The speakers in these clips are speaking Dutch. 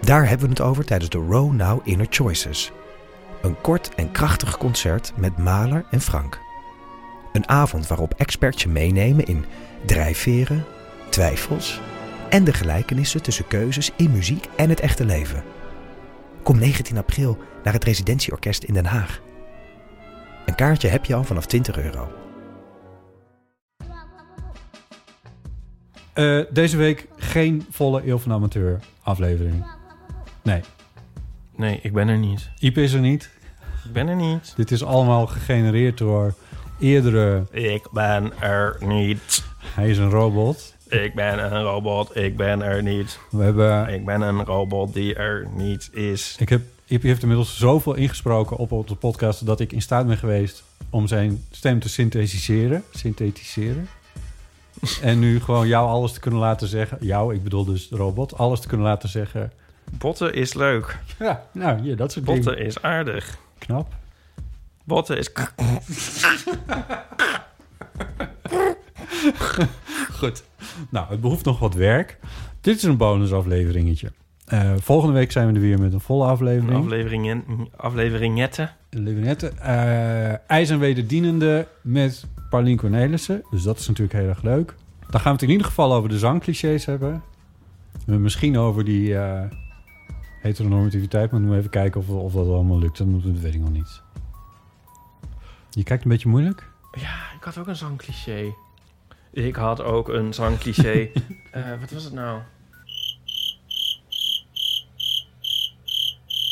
Daar hebben we het over tijdens de Row Now Inner Choices. Een kort en krachtig concert met Maler en Frank. Een avond waarop experts je meenemen in drijfveren, twijfels en de gelijkenissen tussen keuzes in muziek en het echte leven. Kom 19 april naar het Residentieorkest in Den Haag. Een kaartje heb je al vanaf 20 euro. Eh, deze week geen volle Eeuw van Amateur aflevering. Nee, Nee, ik ben er niet. Iep is er niet. Ik ben er niet. Dit is allemaal gegenereerd door eerdere... Ik ben er niet. Hij is een robot. Ik ben een robot. Ik ben er niet. We hebben... Ik ben een robot die er niet is. Ik heb, Iep heeft inmiddels zoveel ingesproken op de podcast... dat ik in staat ben geweest om zijn stem te synthetiseren. Synthetiseren. en nu gewoon jou alles te kunnen laten zeggen. Jou, ik bedoel dus de robot. Alles te kunnen laten zeggen. Botten is leuk. Ja, nou, ja, dat soort Botten dingen. is aardig. Knap. Botten is... Goed. Nou, het behoeft nog wat werk. Dit is een bonusafleveringetje. Eh volgende week zijn we er weer met een volle aflevering. Afleveringen, afleveringetten. Levenette. Eh IJs en wederdienende met Paulien Cornelissen. Dus dat is natuurlijk heel erg leuk. Dan gaan we het in ieder geval over de zangclichés hebben. Misschien over die eh, heteronormativiteit. Maar moeten we even kijken of, of dat allemaal lukt. Dat, weet ik nog niet. Je kijkt een beetje moeilijk. Ja, ik had ook een zangcliché. Ik had ook een zangcliché. Eh wat was het nou?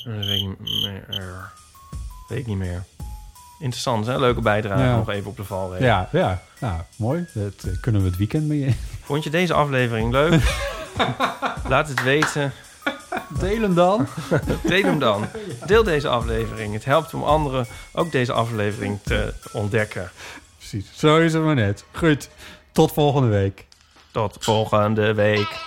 Dat weet ik niet meer. Weet ik niet meer. Interessant, hè? Leuke bijdrage. Ja. Nog even op de valreep. Ja, ja. Nou, mooi. Dat eh, kunnen we het weekend mee. Vond je deze aflevering leuk? Laat het weten. Deel hem dan. Deel hem dan. Deel deze aflevering. Het helpt om anderen ook deze aflevering te ontdekken. Precies. Zo is het maar net. Goed. Tot volgende week. Tot volgende week.